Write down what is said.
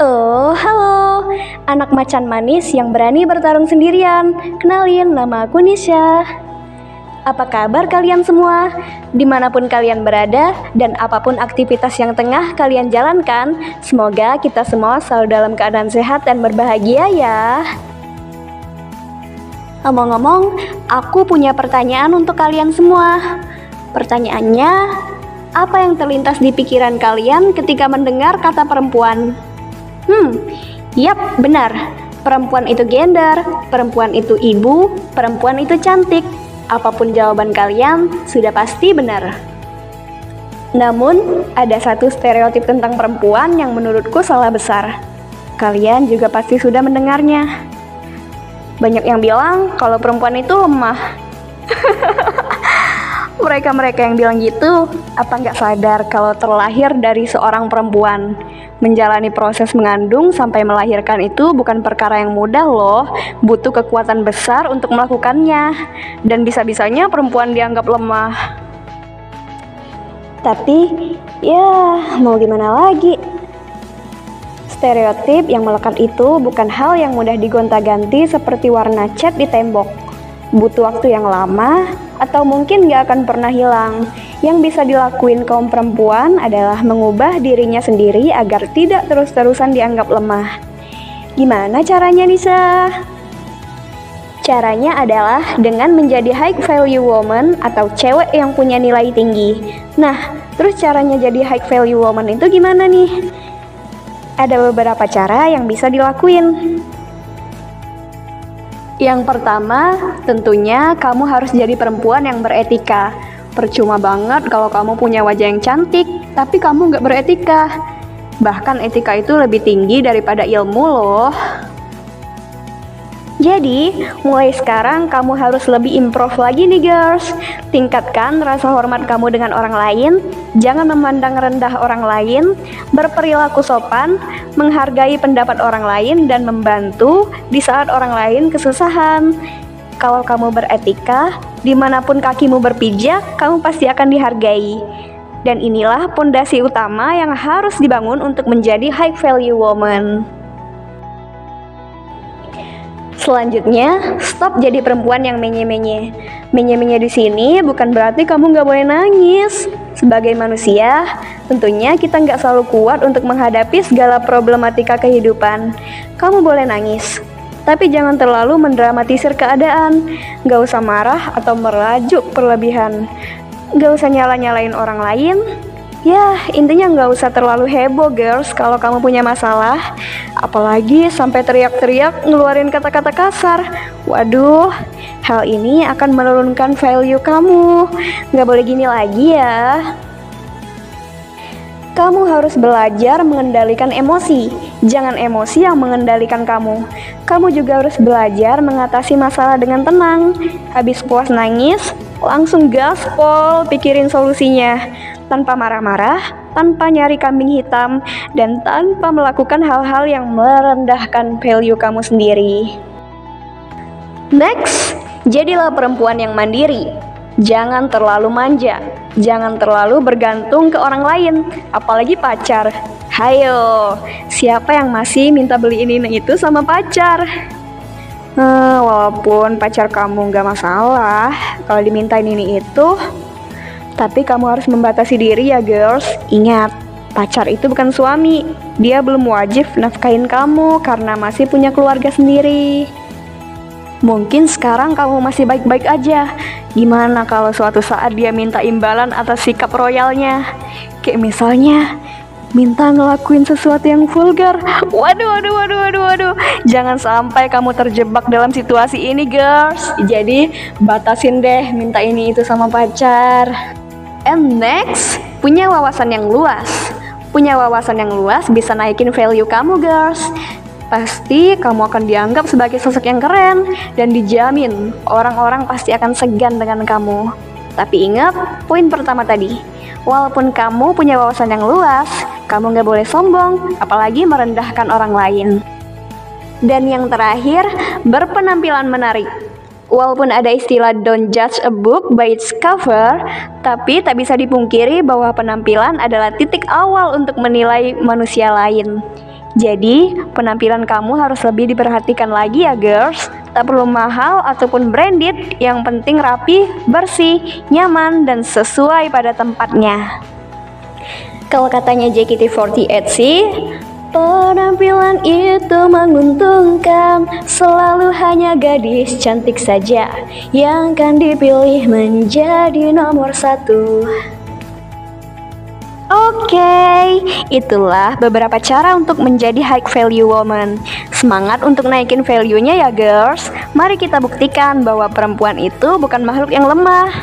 Oh, halo. Anak macan manis yang berani bertarung sendirian. Kenalin, nama aku Nisha. Apa kabar kalian semua? Di mana pun kalian berada dan apa pun aktivitas yang tengah kalian jalankan, semoga kita semua selalu dalam keadaan sehat dan berbahagia ya. Ngomong-ngomong, aku punya pertanyaan untuk kalian semua. Pertanyaannya, apa yang terlintas di pikiran kalian ketika mendengar kata perempuan? Hmm, yap, benar. Perempuan itu gender, perempuan itu ibu, perempuan itu cantik. Apa pun jawaban kalian, sudah pasti benar. Namun, ada satu stereotip tentang perempuan yang menurutku salah besar. Kalian juga pasti sudah mendengarnya. Banyak yang bilang kalau perempuan itu lemah. Mereka-mereka yang bilang gitu, apa nggak sadar kalau terlahir dari seorang perempuan? Menjalani proses mengandung sampai melahirkan itu bukan perkara yang mudah loh, butuh kekuatan besar untuk melakukannya. Dan bisa-bisanya perempuan dianggap lemah. Tapi, ya mau gimana lagi? Stereotip yang melekat itu bukan hal yang mudah digonta-ganti seperti warna cat di tembok. Butuh waktu yang lama, atau mungkin gak akan pernah hilang. Yang bisa dilakuin kaum perempuan adalah mengubah dirinya sendiri agar tidak terus-terusan dianggap lemah. Gimana caranya Nisa? Caranya adalah dengan menjadi high value woman atau cewek yang punya nilai tinggi. Nah, terus caranya jadi high value woman itu gimana nih? Ada beberapa cara yang bisa dilakuin. Yang pertama, tentunya kamu harus jadi perempuan yang beretika. Percuma banget kalau kamu punya wajah yang cantik, tapi kamu nggak beretika. Bahkan etika itu lebih tinggi daripada ilmu loh. Jadi, mulai sekarang kamu harus lebih improve lagi nih girls. Tingkatkan rasa hormat kamu dengan orang lain, jangan memandang rendah orang lain, berperilaku sopan, menghargai pendapat orang lain, dan membantu di saat orang lain kesusahan. Kalau kamu beretika, di mana pun kakimu berpijak, kamu pasti akan dihargai. Dan inilah pondasi utama yang harus dibangun untuk menjadi high value woman. Selanjutnya, stop jadi perempuan yang menye-menye. Menye-menye di sini bukan berarti kamu nggak boleh nangis. Sebagai manusia, tentunya kita nggak selalu kuat untuk menghadapi segala problematika kehidupan. Kamu boleh nangis, tapi jangan terlalu mendramatisir keadaan. Nggak usah marah atau merajuk berlebihan. Nggak usah nyala-nyalain orang lain, Ya, intinya nggak usah terlalu heboh, girls, kalau kamu punya masalah. Apalagi sampai teriak-teriak ngeluarin kata-kata kasar. Waduh, hal ini akan menurunkan value kamu. Nggak boleh gini lagi ya. Kamu harus belajar mengendalikan emosi. Jangan emosi yang mengendalikan kamu. Kamu juga harus belajar mengatasi masalah dengan tenang. Habis puas nangis, langsung gaspol pikirin solusinya tanpa marah-marah, tanpa nyari kambing hitam, dan tanpa melakukan hal-hal yang merendahkan value kamu sendiri. Next, jadilah perempuan yang mandiri. Jangan terlalu manja, jangan terlalu bergantung ke orang lain, apalagi pacar. Hayo, siapa yang masih minta beli ini itu sama pacar? Uh, walaupun pacar kamu nggak masalah, kalau dimintain ini itu, tapi kamu harus membatasi diri ya girls. Ingat, pacar itu bukan suami. Dia belum wajib nafkahin kamu karena masih punya keluarga sendiri. Mungkin sekarang kamu masih baik-baik aja. Gimana kalau suatu saat dia minta imbalan atas sikap royalnya? Kayak misalnya, minta ngelakuin sesuatu yang vulgar. Waduh, waduh, waduh, waduh, waduh. Jangan sampai kamu terjebak dalam situasi ini, girls. Jadi, batasin deh minta ini itu sama pacar. And next, punya wawasan yang luas. Punya wawasan yang luas bisa naikin value kamu, girls. Pasti kamu akan dianggap sebagai sosok yang keren dan dijamin orang-orang pasti akan segan dengan kamu. Tapi ingat, poin pertama tadi, walaupun kamu punya wawasan yang luas, kamu nggak boleh sombong, apalagi merendahkan orang lain. Dan yang terakhir, berpenampilan menarik. Walaupun ada istilah don't judge a book by its cover, tapi tak bisa dipungkiri bahwa penampilan adalah titik awal untuk menilai manusia lain. Jadi, penampilan kamu harus lebih diperhatikan lagi ya, girls. Tak perlu mahal ataupun branded, yang penting rapi, bersih, nyaman, dan sesuai pada tempatnya. Kalau katanya JKT48 sih, Penampilan itu menguntungkan Selalu hanya gadis cantik saja Yang kan dipilih menjadi nomor satu Oke, okay, itulah beberapa cara untuk menjadi high value woman. Semangat untuk naikin value-nya ya girls. Mari kita buktikan bahwa perempuan itu bukan makhluk yang lemah.